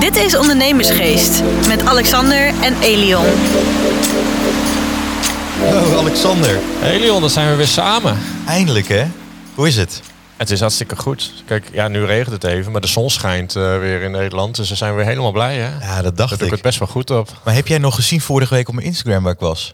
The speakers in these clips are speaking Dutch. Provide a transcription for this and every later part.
Dit is Ondernemersgeest met Alexander en Elion. Hallo Alexander. Hey Leon, dan zijn we weer samen. Eindelijk hè? Hoe is het? Het is hartstikke goed. Kijk, ja, nu regent het even, maar de zon schijnt eh, weer in Nederland. Dus we zijn weer helemaal blij, hè? Ja, dat Daar dacht doe ik ik. het best wel goed op. Maar heb jij nog gezien vorige week op mijn Instagram waar ik was?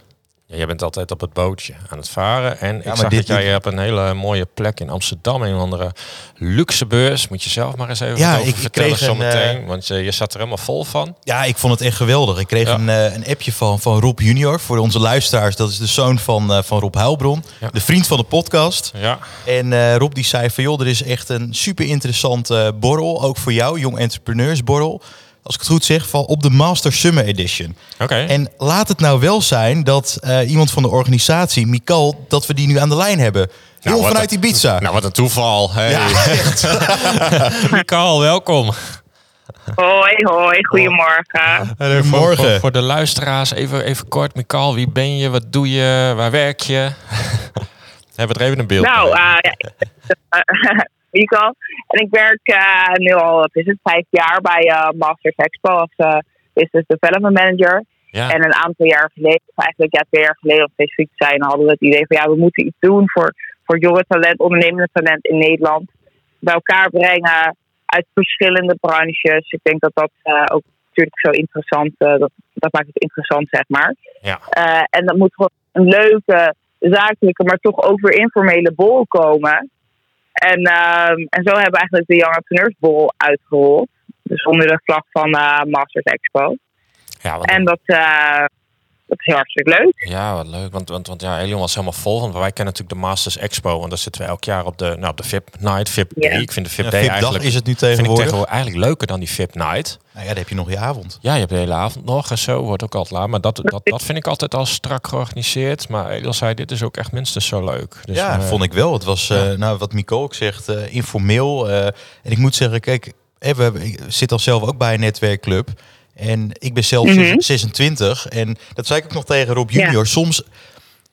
Ja, jij bent altijd op het bootje aan het varen. En ik zag dit- dat jij hebt een hele mooie plek in Amsterdam. Een andere luxe beurs. Moet je zelf maar eens even Ja, over ik- ik vertellen kreeg een, zometeen. eh, Want je, je zat er helemaal vol van. Ja, ik vond het echt geweldig. Ik kreeg Ja. een, eh, een appje van, van Rob Junior. Voor onze luisteraars, dat is de zoon van, eh, van Rob Huilbron. De vriend van de podcast. Ja, En eh, Rob die zei van, joh, er is echt een super interessante borrel. Ook voor jou, Jong Entrepreneurs borrel. Als ik het goed zeg, van op de Master Summer Edition. oké. En laat het nou wel zijn dat eh, iemand van de organisatie, Mikal, dat we die nu aan de lijn hebben. Heel Nou, vanuit een- Ibiza. Nou, wat een toeval. Hey. Ja, echt. Mikael, welkom. Hoi, hoi, goedemorgen. En even voor- Goedemorgen. Voor, voor de luisteraars, even, even kort. Mikael, wie ben je? Wat doe je? Waar werk je? Hebben we er even een beeld Nou, eh ja, En ik werk eh, nu al, wat is het, vijf jaar bij eh, Masters Expo als eh, Business Development Manager. ja. En een aantal jaar geleden, of eigenlijk ja, twee jaar geleden om specifiek te zijn, hadden we het idee van ja, we moeten iets doen voor, voor jonge talent, ondernemende talent in Nederland. Bij elkaar brengen uit verschillende branches. Ik denk dat dat ook natuurlijk zo interessant, dat, dat maakt het interessant, zeg maar. ja. En dat moet gewoon een leuke, zakelijke, maar toch ook weer informele bol komen. En, ehm, en zo hebben we eigenlijk de Young Entrepreneurs Bol uitgerold. Dus onder de vlag van eh, Masters Expo. Ja, En dat, eh, dat is heel hartstikke leuk. ja, wat leuk. Want, want, want ja, Elion was helemaal vol. Want wij kennen natuurlijk de Masters Expo. Want daar zitten we elk jaar op de, nou, op de VIP Night, VIP Ja. Day. Ik vind de VIP Ja, Day eigenlijk... is het nu vind ik tegenwoordig. tegenwoordig eigenlijk leuker dan die VIP Night. Nou ja, dan heb je nog je avond. Ja, je hebt de hele avond nog en zo. Wordt ook altijd laat. Maar dat, dat, dat vind ik altijd al strak georganiseerd. Maar Elion zei, dit is ook echt minstens zo leuk. Dus, ja, eh, vond ik wel. Het was, eh, nou, wat Mico ook zegt, eh, informeel. eh, en ik moet zeggen, kijk, we hebben, ik zit al zelf ook bij een netwerkclub. En ik ben zelf Mhm. 26. En dat zei ik ook nog tegen Rob Junior. Soms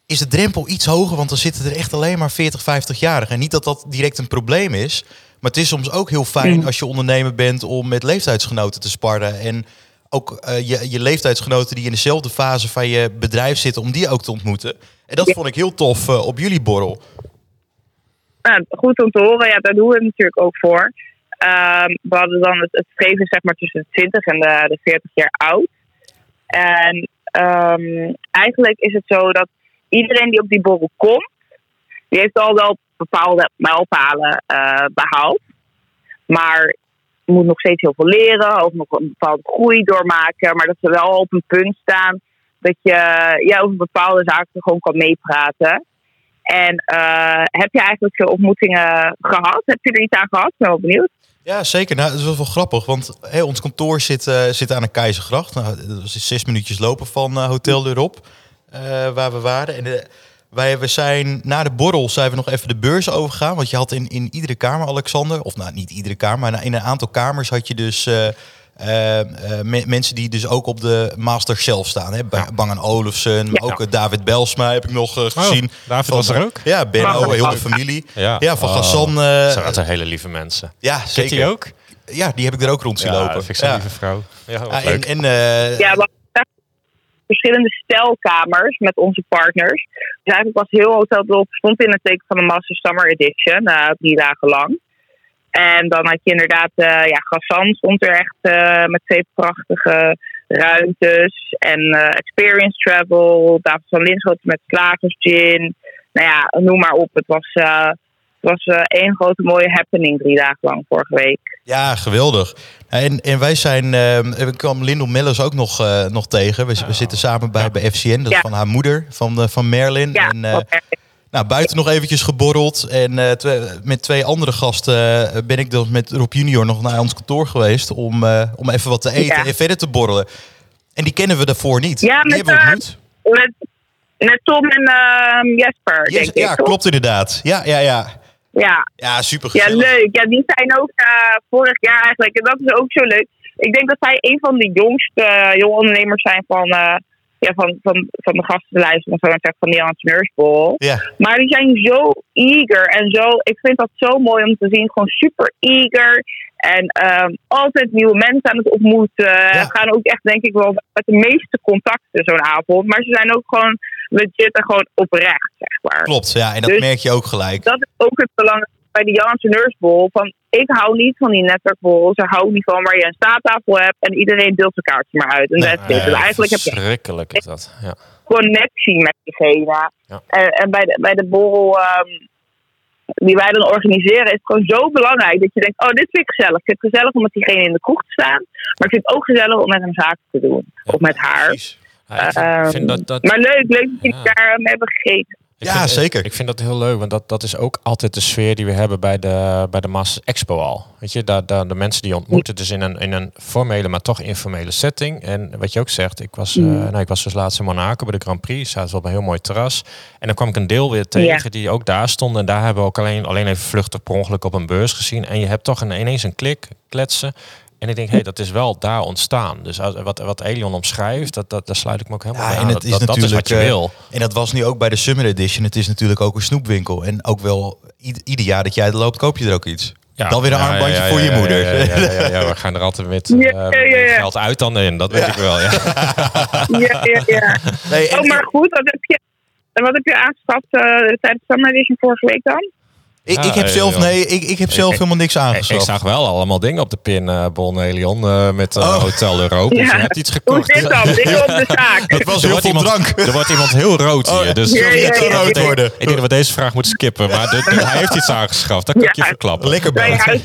is de drempel iets hoger, want dan zitten er echt alleen maar 40, 50-jarigen. En niet dat dat direct een probleem is. Maar het is soms ook heel fijn Mhm. als je ondernemer bent om met leeftijdsgenoten te sparren. En ook eh, je, je leeftijdsgenoten die in dezelfde fase van je bedrijf zitten, om die ook te ontmoeten. En dat Ja. vond ik heel tof eh, op jullie borrel. Nou, goed om te horen, ja, daar doen we het natuurlijk ook voor. Ehm, we hadden dan het, het streven zeg maar, tussen de 20 en de, de 40 jaar oud. En ehm, eigenlijk is het zo dat iedereen die op die borrel komt, die heeft al wel bepaalde mijlpalen eh, behaald. Maar moet nog steeds heel veel leren, ook nog een bepaalde groei doormaken. Maar dat ze wel op een punt staan dat je ja, over bepaalde zaken gewoon kan meepraten. En eh, heb je eigenlijk veel ontmoetingen gehad? Heb je er iets aan gehad? Ik ben wel benieuwd. Ja, zeker. Nou, dat is wel grappig, want ons kantoor zit, eh, zit aan de Keizergracht. Nou, dat is zes minuutjes lopen van eh, Hotel L'Europe, eh, waar we waren. En eh, wij we zijn na de borrel zijn we nog even de beurs overgegaan. Want je had in, in iedere kamer, Alexander, of nou niet iedere kamer, maar in een aantal kamers had je dus eh, eh, me- mensen die dus ook op de master zelf staan. Hè? Ja. Bang Olufsen, maar Ja. ook eh, David Belsma heb ik nog eh, gezien. David Van- was er ook? Ja, Benno, Bang. heel de familie. Ja, Ja, van Oh, Gassan. eh, Zijn dat zijn hele lieve mensen. ja, Zit zeker. ook? Ja, die heb ik er ook rond zien Ja, lopen. dat vind ik zo'n Ja. lieve vrouw. Ja, en, leuk. en, eh, Ja, we hadden verschillende stelkamers met onze partners. Dus eigenlijk was heel Hotel stond in het teken van de Master Summer Edition, eh, drie dagen lang. En dan had je inderdaad, eh ja, Gassan stond er echt eh, met twee prachtige ruimtes. En eh, Experience Travel, David van Linschoten met Slagers Gin. Nou ja, noem maar op. Het was, het was één grote mooie happening drie dagen lang vorige week. ja, geweldig. En, en wij zijn, ik kwam Lindel Mellers ook nog, nog tegen. We, we zitten samen bij, bij FCN, dat is Ja. van haar moeder, van, van Merlin. Ja, en. Nou, buiten nog eventjes geborreld. En eh, met twee andere gasten eh, ben ik dan met Rob Junior nog naar ons kantoor geweest om, eh, om even wat te eten Ja. en verder te borrelen. En die kennen we daarvoor niet. Ja, die met, hebben we ontmoet. Met, met Tom en ehm, Jesper, Yes, denk ik. ja, klopt inderdaad. Ja, ja, ja. Ja, Ja, super ja, leuk. Ja, die zijn ook vorig jaar eigenlijk, en dat is ook zo leuk. Ik denk dat zij een van de jongste jonge ondernemers zijn van, ja, van, van, van de gastenlijst, om zo maar te zeggen, van die Entrepreneurs Bowl. Ja, Maar die zijn zo eager en zo. Ik vind dat zo mooi om te zien. Gewoon super eager. En ehm, altijd nieuwe mensen aan het ontmoeten. Ja. Gaan ook echt, denk ik wel, met de meeste contacten zo'n avond. Maar ze zijn ook gewoon legit en gewoon oprecht, zeg maar. Klopt, ja. En dat Dus- merk je ook gelijk. Dat is ook het belang bij de Young Entrepreneurs Van, ik hou niet van die netwerkborrels. Ik hou niet van waar je een staattafel hebt en iedereen deelt zijn kaartje maar uit. En Nee, that's it. Dus eigenlijk heb je Verschrikkelijk is dat. Ja. connectie met diegene. Ja. En, en bij, de, bij de borrel ehm, die wij dan organiseren, is het gewoon zo belangrijk dat je denkt: Oh, dit vind ik gezellig. Ik vind het gezellig om met diegene in de kroeg te staan. Maar ik vind het ook gezellig om met hem zaken te doen. Of met haar. Precies. Ja, ik Ehm, vind dat, dat, Maar leuk, leuk dat jullie daar hebben gegeten. Ik Ja, vind- zeker. Ik vind dat heel leuk, want dat, dat is ook altijd de sfeer die we hebben bij de, bij de Masters Expo al. Weet je, daar, daar, de mensen die ontmoeten dus in een, in een formele, maar toch informele setting. En wat je ook zegt, ik was, eh, nou, ik was dus laatst in Monaco bij de Grand Prix, zaten we op een heel mooi terras. En dan kwam ik een deel weer tegen Ja. die ook daar stonden. En daar hebben we ook alleen, alleen even vluchtig per ongeluk op een beurs gezien. En je hebt toch een, ineens een klik, kletsen. En ik denk, hé, hey, dat is wel daar ontstaan. Dus wat, wat Elion omschrijft, dat, dat, daar sluit ik me ook helemaal Ja, bij en aan. het Dat, is dat, dat is wat je natuurlijk, eh, wil. En dat was nu ook bij de Summer Edition. Het is natuurlijk ook een snoepwinkel. En ook wel ied- ieder jaar dat jij er loopt, koop je er ook iets. Dan weer een Ja, armbandje ja, ja, voor je ja, moeder. Ja, ja, ja, ja, ja, we gaan er altijd met Ja, eh, ja, ja, ja. geld uit dan in, dat weet ik wel. Ja. Ja, ja, ja. Nee, en- Oh, maar goed, wat heb je, en wat heb je aangeschaft eh, tijdens de Summer Edition vorige week dan? Ik, ik heb eh, zelf, nee, ik, ik heb zelf ik- helemaal niks Ik, aangeschaft. zag wel allemaal dingen op de pinbon, Elion, eh, met eh, Oh. Hotel Europa. Dus Ja. je hebt iets Hoe gekocht. dit dan? Dingen op de zaak. Het was Er heel wordt, veel iemand, drank. er wordt iemand heel rood Oh, hier. Dus ja, ja, Niet te rood worden. ik denk dat we deze vraag moeten skippen. Maar de- de- hij heeft iets aangeschaft, dat kan ik je verklappen. Lekker Bij.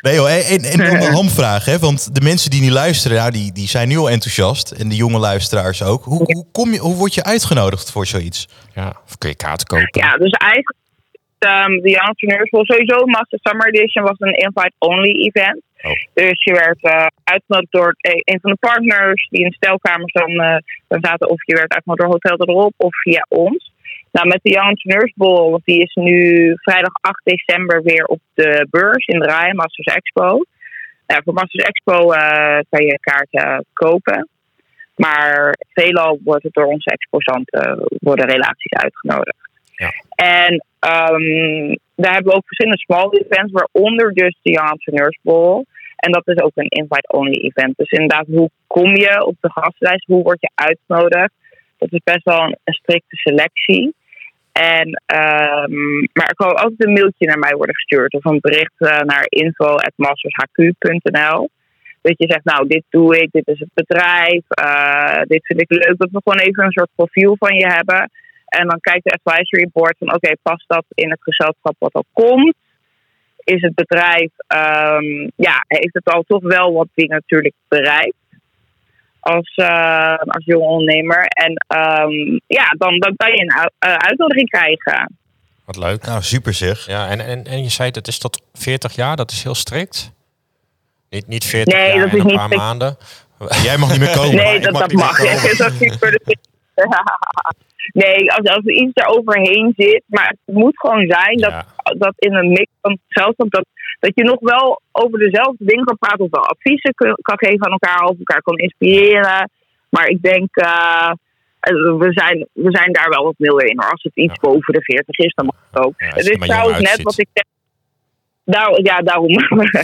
Nee joh, en, en dan een hamvraag. Hè? Want de mensen die nu luisteren, nou, die, die zijn nu al enthousiast. En de jonge luisteraars ook. Hoe, hoe, kom je, hoe word je uitgenodigd voor zoiets? Ja, of kun je kaarten kopen? Ja, dus eigenlijk um, de Young Entrepreneurs sowieso Master Summer Edition was een invite-only event. Oh. Dus je werd eh, uitgenodigd door e- een van de partners die in de stelkamers dan, eh, dan zaten. Of je werd uitgenodigd door Hotel erop of via ons. Nou, met de Young Entrepreneurs Bowl, want die is nu vrijdag 8 december weer op de beurs in de RAI, Masters Expo. Ja, voor Masters Expo eh, kan je kaarten kopen. Maar veelal wordt het door onze exposanten worden relaties uitgenodigd. Ja. En ehm, daar hebben we ook verschillende small events, waaronder dus de Young Entrepreneurs Bowl. En dat is ook een invite-only event. Dus inderdaad, hoe kom je op de gastlijst? Hoe word je uitgenodigd? Dat is best wel een, een strikte selectie. En, ehm, maar er kan altijd een mailtje naar mij worden gestuurd. Of een bericht eh, naar info.mastershq.nl. Dat je zegt, nou, dit doe ik, dit is het bedrijf, eh, dit vind ik leuk. Dat we gewoon even een soort profiel van je hebben. En dan kijkt de advisory board van, oké, past dat in het gezelschap wat al komt? Is het bedrijf, ehm, ja, heeft het al toch wel wat dingen natuurlijk bereikt? Als, eh, als jonge ondernemer. En ehm, ja, dan, dan kan je een eh, uitnodiging krijgen. Wat leuk. Nou, super zeg. Ja, en, en, en je zei het is tot 40 jaar, dat is heel strikt. Niet, niet 40 Nee, jaar dat en is een niet paar strikt. maanden. Jij mag niet meer komen. nee, dat, mag dat meer dat is nee, als, als er iets eroverheen zit. Maar het moet gewoon zijn dat, Ja. dat in een mix van het gezelschap. Dat, dat je nog wel over dezelfde dingen kan praten. Of wel adviezen kan geven aan elkaar. Of elkaar kan inspireren. Maar ik denk. eh, we zijn, we zijn daar wel wat milder in. hoor. Als het iets boven de 40 is, dan mag het ook. Ja, het is maar trouwens net wat ik zeg. Nou, ja, daarom.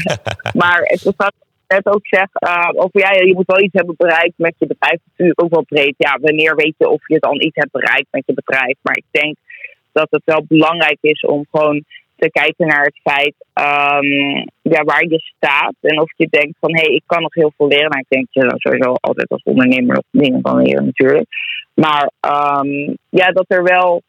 maar het is wat net ook zeg. eh, over ja, je moet wel iets hebben bereikt met je bedrijf. Natuurlijk ook wel breed. Ja, wanneer weet je of je dan iets hebt bereikt met je bedrijf? Maar ik denk dat het wel belangrijk is om gewoon te kijken naar het feit ehm, ja, waar je staat. En of je denkt van hé, hey, ik kan nog heel veel leren. Nou, ik denk dat je sowieso altijd als ondernemer nog dingen kan leren natuurlijk. Maar ehm, ja, dat er wel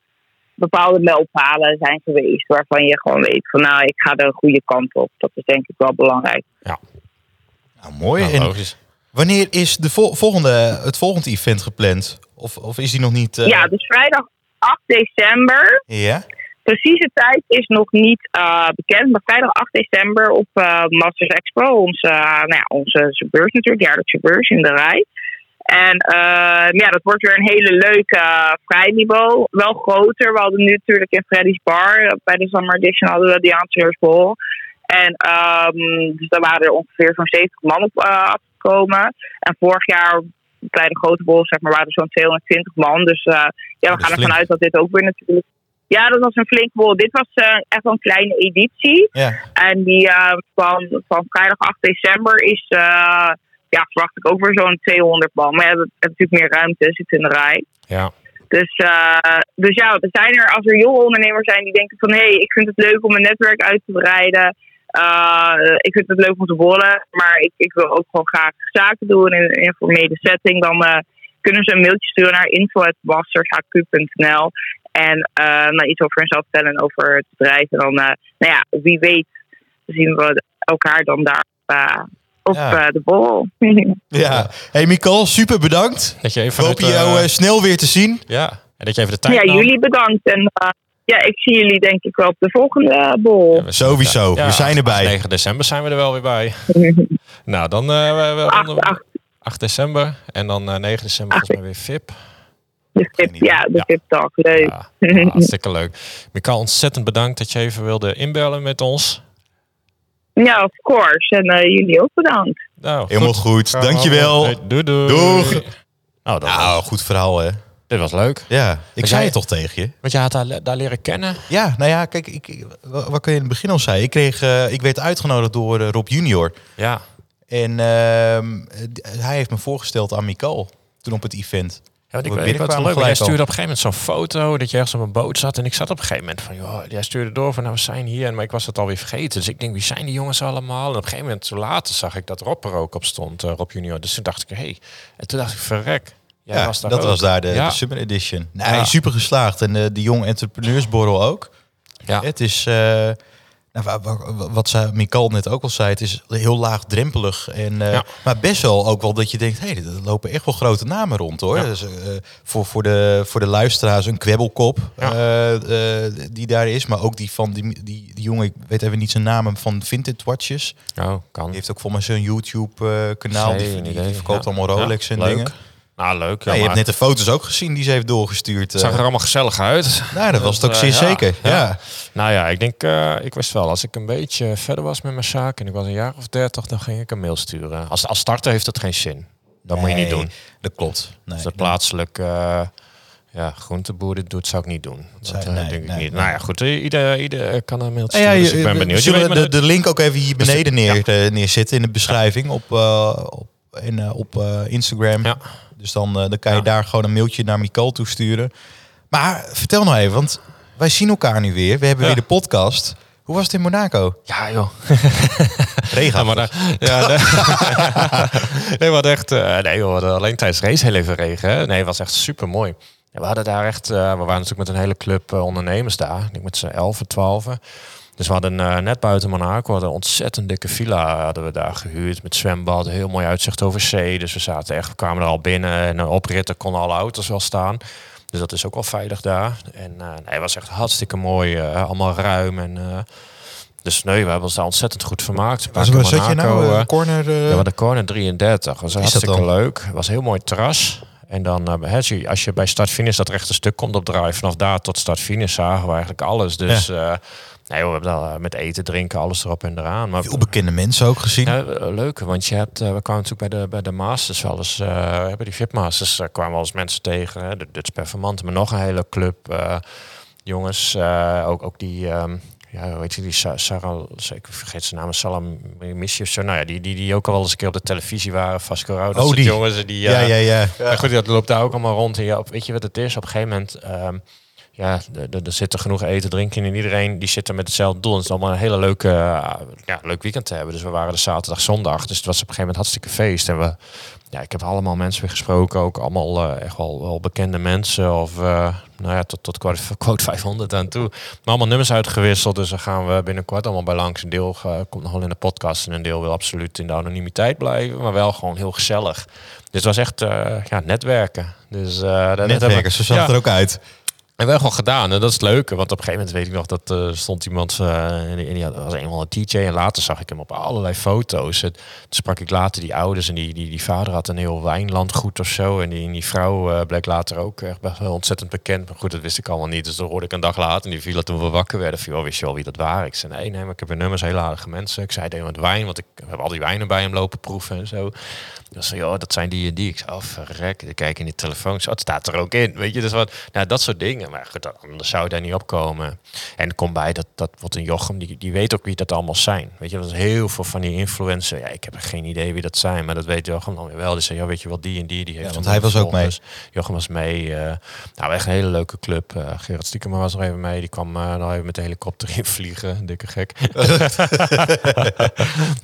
bepaalde mijlpalen zijn geweest waarvan je gewoon weet van nou, ik ga de goede kant op. Dat is denk ik wel belangrijk. Nou, mooi. Nou, en logisch. wanneer is de vol- volgende, het volgende event gepland? Of, of is die nog niet... eh, Ja, dus vrijdag 8 december. Ja? Precieze tijd is nog niet eh, bekend, maar vrijdag 8 december op eh, Masters Expo, onze, eh, nou ja, onze beurs natuurlijk, jaarlijkse beurs in de rij. En ja, dat wordt weer een hele leuke vrijniveau. Wel groter. We hadden nu natuurlijk in Freddy's Bar, bij de Summer Edition hadden we de Entrepreneurs Bowl. En ehm, dus daar waren er ongeveer zo'n 70 man op afgekomen. En vorig jaar bij de grote bol zeg maar, waren er zo'n 220 man. Dus ja, we dat gaan ervan uit dat dit ook weer natuurlijk Ja, dat was een flink bol. Dit was eh, echt een kleine editie. Ja. En die eh, van, van vrijdag 8 december is, eh, ja, verwacht ik ook weer zo'n 200 man. Maar ja, dat heeft natuurlijk meer ruimte, zit in de rij. Ja. Dus, dus ja, er zijn er, als er jonge ondernemers zijn die denken van... hé, hey, ik vind het leuk om mijn netwerk uit te breiden. Ik vind het leuk om te bollen. Maar ik, ik wil ook gewoon graag zaken doen in een informele setting. Dan kunnen ze een mailtje sturen naar info.mastershq.nl. En eh nou, iets over hunzelf vertellen en over het bedrijf. En dan, eh, nou ja, wie weet zien we elkaar dan daar eh, op Ja. de bol. Ja. Hey Mikal, super bedankt. Dat je even We hopen het, jou snel weer te zien. ja. En dat je even de tijd ja, nam. jullie bedankt. En eh, ja, ik zie jullie denk ik wel op de volgende bol. Ja, we zijn- Sowieso, ja, we zijn erbij. 9 december zijn we er wel weer bij. nou, dan eh, we, we, 8, 8 8 december. En dan eh 9 december volgens mij weer VIP. De VIP, ja, de Ja. VIP-dag. Leuk. Ja, hartstikke leuk. Mikael, ontzettend bedankt dat je even wilde inbellen met ons. Ja, of course. En eh, jullie ook bedankt. Nou, Helemaal goed. Dankjewel. Doei, doei. Doeg. Nou, dat Nou, was, goed verhaal hè. dit was leuk. Ja, ik zei het toch tegen je. Want je had haar daar leren kennen. Ja, nou ja, kijk, ik, ik- wa- wat kun je in het begin al zei. Ik, kreeg, eh, ik werd uitgenodigd door eh, Rob Junior. Ja. En ehm, hij heeft me voorgesteld aan Mikal toen op het event. Ja, want ik, We ik, ik vond het binnenkwamen leuk. Jij stuurde op een gegeven moment zo'n foto dat je ergens op een boot zat. En ik zat op een gegeven moment van, joh, jij stuurde door van, nou, we zijn hier. Maar ik was het alweer vergeten. Dus ik denk, wie zijn die jongens allemaal? En op een gegeven moment, zo later, zag ik dat Rob er ook op stond, eh, Rob Junior. Dus toen dacht ik, hé. Hey. En toen dacht ik, verrek. Jij ja, was daar dat ook. was daar de, Ja. de Summer Edition. Nee, Ja. super geslaagd. En eh, de Jong Entrepreneursborrel ook. Ja. Het is, eh, nou, wa- wa- wat zei Mikal net ook al zei, het is heel laagdrempelig. En, eh, Ja. Maar best wel ook wel dat je denkt, hé, hey, er lopen echt wel grote namen rond hoor. Ja. Dus, eh, voor, voor, de, voor de luisteraars een kwebbelkop Ja. eh, die daar is. Maar ook die van die, die, die jongen, ik weet even niet zijn naam, van Vintage Watches. Oh, kan. Die heeft ook voor mij zo'n YouTube kanaal. Die, verkoopt allemaal Rolex en leuk. dingen. Nou, leuk. Ja, Ja, je hebt net de foto's ook gezien die ze heeft doorgestuurd. het zag eh. er allemaal gezellig uit. nou, dat was het ook eh, zeer zeker. ja. Ja. Nou ja, ik denk, eh, ik wist wel, als ik een beetje verder was met mijn zaak en ik was een jaar of dertig, dan ging ik een mail sturen. Als, als starter heeft dat geen zin. Dat moet je niet doen. Dat klopt. Nee. Als de plaatselijk eh ja, groenteboer dit doet, zou ik niet doen. Dat Zou- nee, denk ik niet. Nou ja, goed. Ieder, ieder kan een mailtje ja, sturen, dus ik ben we benieuwd. Zullen maar de, dat- de link ook even hier Dus- beneden neer, neerzetten in de beschrijving op, op, in, eh, op eh, Instagram. Ja. Dus dan, eh, dan kan je Ja. daar gewoon een mailtje naar Mikal toesturen. Maar vertel nou even, want wij zien elkaar nu weer. We hebben Ja. weer de podcast. Hoe was het in Monaco? Ja, joh. Regen. Ja, maar daar- ja, nee, nee, we hadden echt, eh, nee, we hadden alleen tijdens de race heel even regen. Hè? Nee, het was echt super mooi. Ja, we hadden daar echt, eh, we waren natuurlijk met een hele club ondernemers daar. Ik denk met z'n 11, 12. Dus we hadden eh, net buiten Monaco een ontzettend dikke villa hadden we daar gehuurd met zwembad, heel mooi uitzicht over zee. Dus we zaten echt, we kwamen er al binnen en uh, opritten konden alle auto's wel staan. Dus dat is ook wel veilig daar. En uh, nee, het was echt hartstikke mooi, uh, allemaal ruim en dus nee, we hebben ons daar ontzettend goed vermaakt. Was, waar zat je nou? Uh, corner? Uh... Ja, de corner 33. was hartstikke leuk. Het was een heel mooi terras. En dan, uh, als je bij start-finish dat rechte stuk komt opdraaien, vanaf daar tot start-finish zagen we eigenlijk alles. Dus ja. Nee, we hebben dan met eten, drinken, alles erop en eraan. Maar, Veel bekende mensen ook gezien. Ja, leuk, want je hebt, uh, we kwamen natuurlijk bij de, bij de Masters wel eens, bij die VIP Masters kwamen wel eens mensen tegen. Hè, de Dutch Performante, maar nog een hele club jongens. ook, ook die, um, ja, weet je, die Sarah, ik vergeet zijn naam, Salam zo. Nou ja, die, die, die ook al wel eens een keer op de televisie waren, Vasco Rauw, dat oh, die jongens. Die, ja, ja, ja. ja. goed, dat loopt daar ook allemaal rond. En ja, op, weet je wat het is? Op een gegeven moment, um, ja, er zit er genoeg eten, drinken en iedereen die zit er met hetzelfde doel. En het is allemaal een hele leuke, uh, ja, leuk weekend te hebben. Dus we waren er zaterdag, zondag. Dus het was op een gegeven moment hartstikke feest. En we, ja, ik heb allemaal mensen weer gesproken, ook allemaal uh, echt wel, wel bekende mensen. Of uh, nou ja, tot, tot quote 500 aan toe. Maar allemaal nummers uitgewisseld. Dus daar gaan we binnenkort allemaal bij langs. Een deel komt nog wel in de podcast. En een deel wil absoluut in de anonimiteit blijven. Maar wel gewoon heel gezellig. Dus het was echt ja, netwerken. Dus, uh, netwerken, zo zag ja, het er ook uit. En wel gewoon gedaan. En dat is het leuke. Want op een gegeven moment weet ik nog dat er uh, stond iemand. Uh, en die, en was eenmaal een DJ. En later zag ik hem op allerlei foto's. Het, toen sprak ik later die ouders. En die, die, die vader had een heel wijnlandgoed of zo. En die, die vrouw uh, bleek later ook echt wel ontzettend bekend. Maar goed, dat wist ik allemaal niet. Dus dat hoorde ik een dag later. En die viel toen we wakker werden. Van, oh, wist je wel wie dat waren? Ik zei, nee, nee, maar ik heb een nummers. Hele aardige mensen. Ik zei, deed met wijn. Want ik heb al die wijnen bij hem lopen proeven en zo. Dus joh, dat zijn die en die. Ik zei, oh, verrek. Ik kijk in die telefoon. Zo, het staat er ook in. Weet je, dus wat, nou, dat soort dingen. Dingen. Maar goed, anders zou je daar niet op komen. En er komt bij dat, dat wat een Jochem, die, die weet ook wie dat allemaal zijn. Weet je, dat is heel veel van die influencers. Ja, ik heb geen idee wie dat zijn, maar dat weet Jochem dan weer wel. Dus zei, ja, weet je wel, die en die, die heeft want een hij was ook mee. Jochem was mee. eh, nou, echt een hele leuke club. Eh Gerard Stiekema was nog even mee. Die kwam eh, nog even met de helikopter in vliegen. Dikke gek.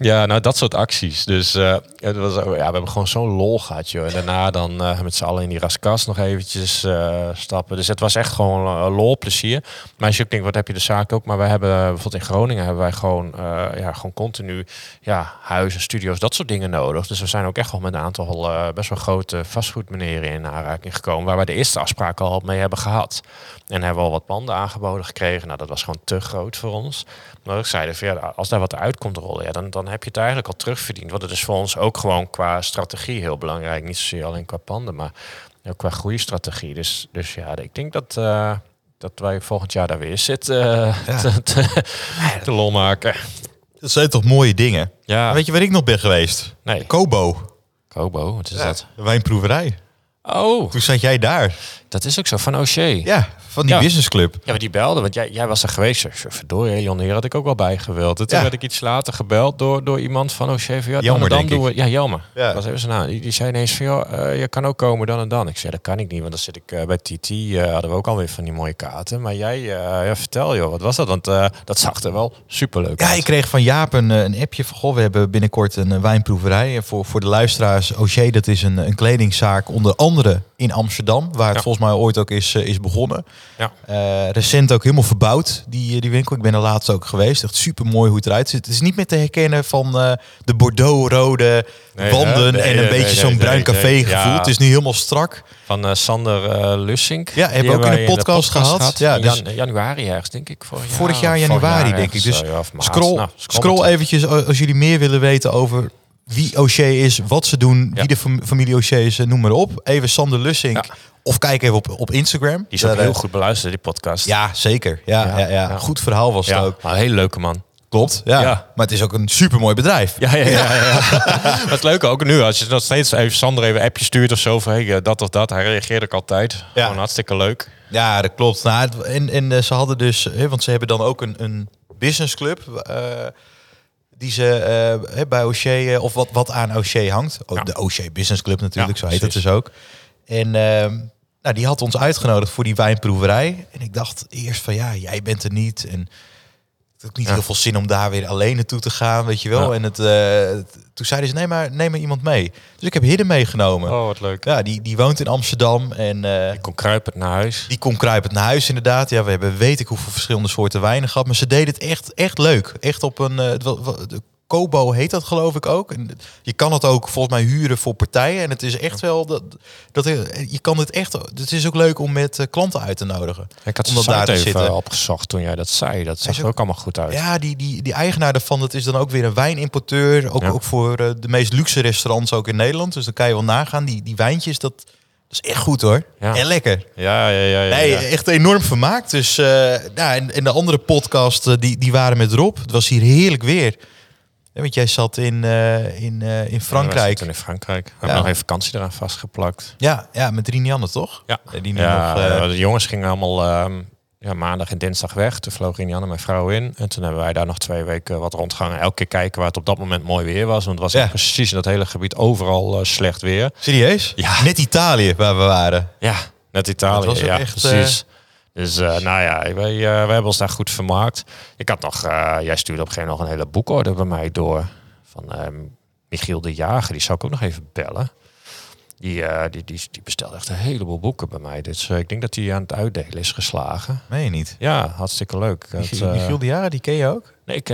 ja, nou dat soort acties. Dus het was, ja, we hebben gewoon zo'n lol gehad, joh. En daarna dan met z'n allen in die raskas nog eventjes stappen. Dus het was echt gewoon eh, lol, plezier. Maar als je ook denkt, wat heb je de zaak ook? Maar wij hebben eh, bijvoorbeeld in Groningen hebben wij gewoon, eh, ja, gewoon continu ja, huizen, studio's, dat soort dingen nodig. Dus we zijn ook echt wel met een aantal best wel grote vastgoedmeneren in aanraking gekomen. Waar wij de eerste afspraken al mee hebben gehad. En hebben we al wat panden aangeboden gekregen. Nou, dat was gewoon te groot voor ons. Maar zeiden van, ja, als daar wat uit komt rollen, ja, dan, dan heb je het eigenlijk al terugverdiend. Want het is voor ons ook gewoon qua strategie heel belangrijk. Niet zozeer alleen qua panden, maar ook qua groeistrategie. Dus, dus ja, ik denk dat, eh, dat wij volgend jaar daar weer zitten eh, te, te, te lol maken. Dat zijn toch mooie dingen. Ja, Weet je waar ik nog ben geweest? nee. Kobo. Kobo, wat is dat? De wijnproeverij. Oh, Toen zat jij daar. dat is ook zo, van O'Shea. Ja, van die Ja. businessclub. Ja, maar die belde, want jij, jij was er geweest. Verdorie, Elion, hier had ik ook wel bij gewild. En Toen Ja. werd ik iets later gebeld door, door iemand van O'Shea. van, Ja, dan en dan doen we... Ja, Jelmer. Ja. Was even zijn naam. Die, die zei ineens van, joh, eh, je kan ook komen dan en dan. Ik zei, dat kan ik niet, want dan zit ik eh, bij TT. eh, hadden we ook alweer van die mooie kaarten. Maar jij, ja, vertel joh, wat was dat? Want dat zag er wel superleuk Ja, uit. ik kreeg van Jaap een, een appje van... Goh, we hebben binnenkort een wijnproeverij. En voor, voor de luisteraars, Auger, dat is een, een kledingzaak onder andere in Amsterdam. Waar het Ja. volgens mij ooit ook is, eh, is begonnen. Ja. Eh, recent ook helemaal verbouwd, die, eh, die winkel. Ik ben er laatst ook geweest. Echt super mooi hoe het eruit ziet. Het is niet meer te herkennen van de Bordeaux-rode Nee, wanden? Nee, en een nee, beetje zo'n bruin café gevoel. Ja. Het is nu helemaal strak. Van Sander Lussink. Ja, hebben we ook in de podcast gehad. Ja, dus- jan- januari ergens, denk ik. Vorig jaar, Vorig jaar januari, jaar denk ik. Dus scroll, Nou, scroll maar terug. eventjes als jullie meer willen weten over wie O'Shea is, wat ze doen, wie de fam- familie O'Shea is, eh, noem maar op. Even Sander Lussink. Of kijk even op, op Instagram. Die is ook Daar, heel eh, goed beluisterd, die podcast. Ja, zeker. Ja, ja. Goed verhaal was het ook. een hele leuke man. Klopt. Ja. Ja. Maar het is ook een supermooi bedrijf. Ja, ja, ja. ja, Wat leuk ook nu, als je nog steeds even Sander even een appje stuurt of zo van hey, eh, dat of dat. Hij reageert ook altijd. Ja. Gewoon hartstikke leuk. Ja, dat klopt. Nou, en en eh, ze hadden dus, hè, want ze hebben dan ook een, een businessclub. eh die ze eh, bij O'Shea, eh, of wat, wat aan O'Shea hangt. Oh, Ja. De O'Shea Business Club natuurlijk, Ja, zo heet het dus ook. En ehm, nou, die had ons uitgenodigd voor die wijnproeverij. En ik dacht eerst van ja, jij bent er niet. En het ook niet Ja. heel veel zin om daar weer alleen naartoe te gaan, weet je wel. Ja. En het, eh, toen zeiden ze, nee maar, neem maar iemand mee. Dus ik heb Hidden meegenomen. Oh, wat leuk. Ja, die, die woont in Amsterdam en... eh, Ik kom kruipend naar huis. die kon kruipend naar huis inderdaad. Ja, we hebben weet ik hoeveel verschillende soorten wijnen gehad. Maar ze deden het echt, echt leuk. Echt op een... eh, het Kobo heet dat geloof ik ook. En je kan het ook volgens mij huren voor partijen. En het is echt wel... Dat, dat, je kan het echt... Het is ook leuk om met eh, klanten uit te nodigen. Ik had Om dat daar te even zitten. opgezocht toen jij dat zei. Dat zag er ook- ook allemaal goed uit. Ja, die, die, die eigenaar daarvan, dat is dan ook weer een wijnimporteur. Ook, Ja. ook voor eh, de meest luxe restaurants ook in Nederland. Dus dan kan je wel nagaan. Die, die wijntjes, dat, dat is echt goed hoor. Ja. En lekker. Ja, ja, ja. ja, Nee, echt enorm vermaakt. Dus eh nou, en, en de andere podcast eh, die, die waren met Rob. Het was hier heerlijk weer. Ja, want jij zat in, eh, in, eh, in Ja, Frankrijk. zitten in Frankrijk. We Ja. hebben nog even vakantie eraan vastgeplakt. Ja, ja, met Rinianne toch? Ja, Eh, Die nu ja nog, de jongens gingen allemaal ehm, ja, maandag en dinsdag weg. Toen vloog Inianne mijn vrouw in. En toen hebben wij daar nog twee weken wat rondgehangen. Elke keer kijken waar het op dat moment mooi weer was. Want het was Ja. precies in dat hele gebied overal slecht weer. serieus? Ja. Net Italië waar we waren. Ja, net Italië. Dat was ja, echt, precies. Dus eh, nou ja, wij, eh, wij hebben ons daar goed vermaakt. Ik had nog, eh, jij stuurde op een gegeven moment nog een hele boekorder bij mij door. Van ehm, Michiel de Jager, die zou ik ook nog even bellen. Die, eh, die, die, die bestelde echt een heleboel boeken bij mij. Dus ik denk dat hij aan het uitdelen is geslagen. Meen je niet? Ja, hartstikke leuk. Michiel, Michiel de Jaren, die ken je ook? nee, ik,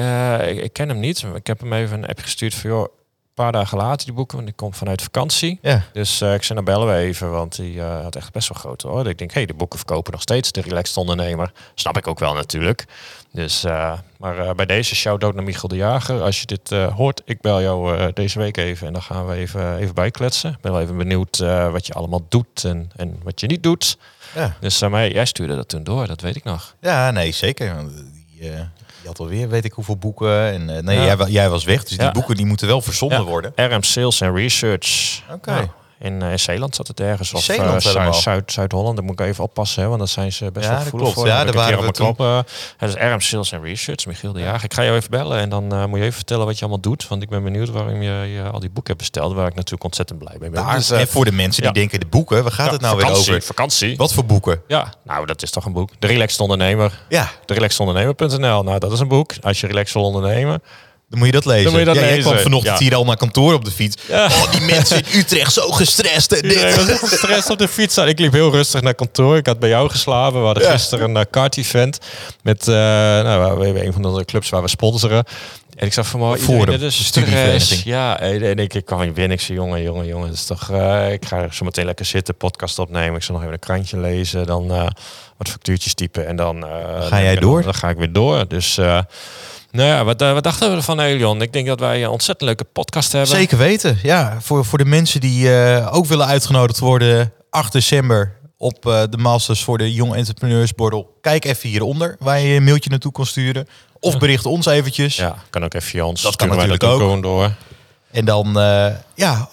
ik, ik ken hem niet. Ik heb hem even een app gestuurd van, joh, paar dagen later die boeken, want ik kom vanuit vakantie. Ja. Dus eh, ik zei, nou bellen we even, want die eh, had echt best wel groot hoor. Ik denk, hé, hey, de boeken verkopen nog steeds, de relaxed ondernemer. Snap ik ook wel natuurlijk. Dus, eh, maar bij deze shout-out naar Michiel de Jager. Als je dit hoort, ik bel jou deze week even en dan gaan we even, even bijkletsen. Ik ben wel even benieuwd wat je allemaal doet en, en wat je niet doet. Ja, Dus maar jij stuurde dat toen door, dat weet ik nog. ja nee, zeker. Want Die, die had alweer weet ik hoeveel boeken. En, eh, nee, Ja. jij, jij was weg, dus die boeken die moeten wel verzonden worden. RM Sales en Research. Oké. In, eh, in Zeeland zat het ergens. Of Zeeland helemaal. Zuid- Zuid- Zuid-Holland. Daar moet ik even oppassen, hè, want dat zijn ze best Ja, wel gevoelig voor. Ja, daar waren we eh, Het is RM Sales and Research, Michiel de Jager. Ik ga jou even bellen en dan eh, moet je even vertellen wat je allemaal doet. Want ik ben benieuwd waarom je, je al die boeken hebt besteld. Waar ik natuurlijk ontzettend blij mee ben. Maar, Dus, en voor de mensen die denken, de boeken, waar gaat het nou vakantie, weer over? Vakantie. Wat voor boeken? Ja, nou dat is toch een boek. De Relaxed Ondernemer. Ja, De relaxedondernemer.nl. Nou, dat is een boek. Als je relaxed wil ondernemen. Dan moet je dat lezen. Dan moet je dat ja, Jij lezen. kwam vanochtend Ja. hier al naar kantoor op de fiets. Ja. Oh, die mensen in Utrecht zo gestrest. En dit. Was echt gestrest op de fiets. Ik liep heel rustig naar kantoor. Ik had bij jou geslapen. We hadden Ja. gisteren een kart-event. Met uh, nou, we hebben een van de clubs waar we sponsoren. En ik zag van is de studievereniging. stress. Ja, en ik, ik kan niet winnen. Ik zei, jongen, jongen, jongen. Het is toch, eh, ik ga zo meteen lekker zitten, podcast opnemen. Ik zal nog even een krantje lezen. Dan eh, wat factuurtjes typen. En dan... eh, Ga jij dan- door? Dan, ga ik weer door. Dus... nou ja, wat, eh, wat dachten we ervan, Elion? Ik denk dat wij een ontzettend leuke podcast hebben. Zeker weten. Ja, voor, voor de mensen die eh, ook willen uitgenodigd worden, 8 december op eh, de Masters voor de Young Entrepreneurs Borrel. Kijk even hieronder waar je een mailtje naartoe kan sturen. Of bericht ons eventjes. Ja, kan ook even via ons. Dat kan natuurlijk ook. door. En dan, ja,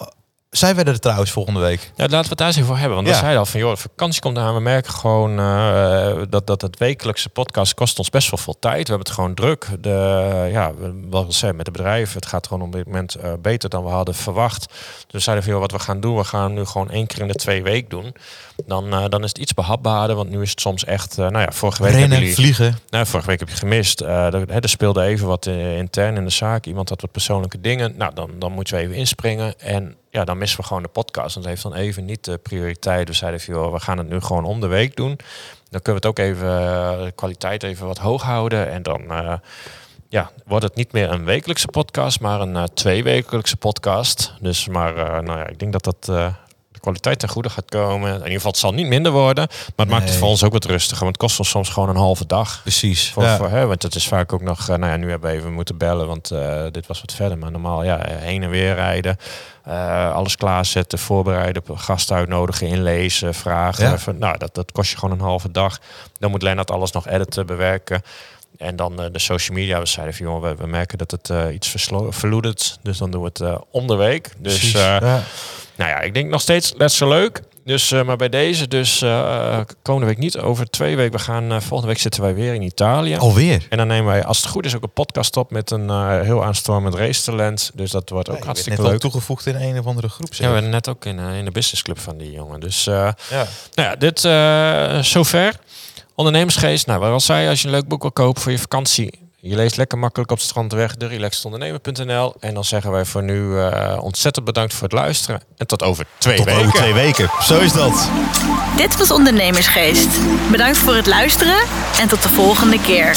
zijn wij er trouwens volgende week. Ja, laten we het daar eens even voor hebben. Want Ja. we zeiden al van, joh, de vakantie komt aan. We merken gewoon eh, dat, dat het wekelijkse podcast kost ons best wel veel tijd. We hebben het gewoon druk. De, ja, we- wat ik zei, met de bedrijven, het gaat gewoon op dit moment eh, beter dan we hadden verwacht. Dus we zeiden van, joh, wat we gaan doen, we gaan nu gewoon één keer in de twee weken doen. Dan, eh, dan is het iets behapbaarder, want nu is het soms echt, nou ja, vorige week Rennen, jullie... vliegen. Nou, vorige week heb je gemist. Er, er speelde even wat intern in de zaak. Iemand had wat persoonlijke dingen. Nou, dan, dan moeten we even inspringen. En ja, dan missen we gewoon de podcast. Want heeft dan even niet de prioriteit. Dus zeiden van, joh, we gaan het nu gewoon om de week doen. Dan kunnen we het ook even, eh, de kwaliteit even wat hoog houden. En dan eh, ja, wordt het niet meer een wekelijkse podcast, maar een eh tweewekelijkse podcast. Dus maar, nou ja, ik denk dat dat... kwaliteit ten goede gaat komen. In ieder geval, het zal niet minder worden. Maar het maakt het voor ons ook wat rustiger. Want het kost ons soms gewoon een halve dag. Precies. Voor, Ja. voor, hè, want het is vaak ook nog, eh, nou ja, nu hebben we even moeten bellen, want eh, dit was wat verder. Maar normaal, ja, eh, heen en weer rijden, alles klaarzetten, voorbereiden, gasten uitnodigen, inlezen, vragen. Ja. Nou, dat, dat kost je gewoon een halve dag. Dan moet Lennart alles nog editen, bewerken. En dan de social media, we zeiden van, joh, we, we merken dat het eh, iets verloedert. Dus dan doen we het eh, om de week. Dus Ja. Nou ja, ik denk nog steeds net zo leuk. Dus, eh, maar bij deze, dus eh, komende week niet. Over twee weken, we gaan, eh, volgende week zitten wij weer in Italië. Alweer. En dan nemen wij, als het goed is, ook een podcast op met een heel aanstormend racetalent. Dus dat wordt ook Ja, hartstikke net leuk. al toegevoegd in een of andere groep. Ja, zeg. we hebben net ook in, in de businessclub van die jongen. Dus Ja. nou ja, dit zover. Ondernemersgeest. Nou, wat al zei, als je een leuk boek wil kopen voor je vakantie. Je leest lekker makkelijk op het strand weg. De relaxedondernemer.nl. En dan zeggen wij voor nu eh, ontzettend bedankt voor het luisteren. En tot over twee Tot weken. over twee weken. Zo is dat. Dit was Ondernemersgeest. Bedankt voor het luisteren en tot de volgende keer.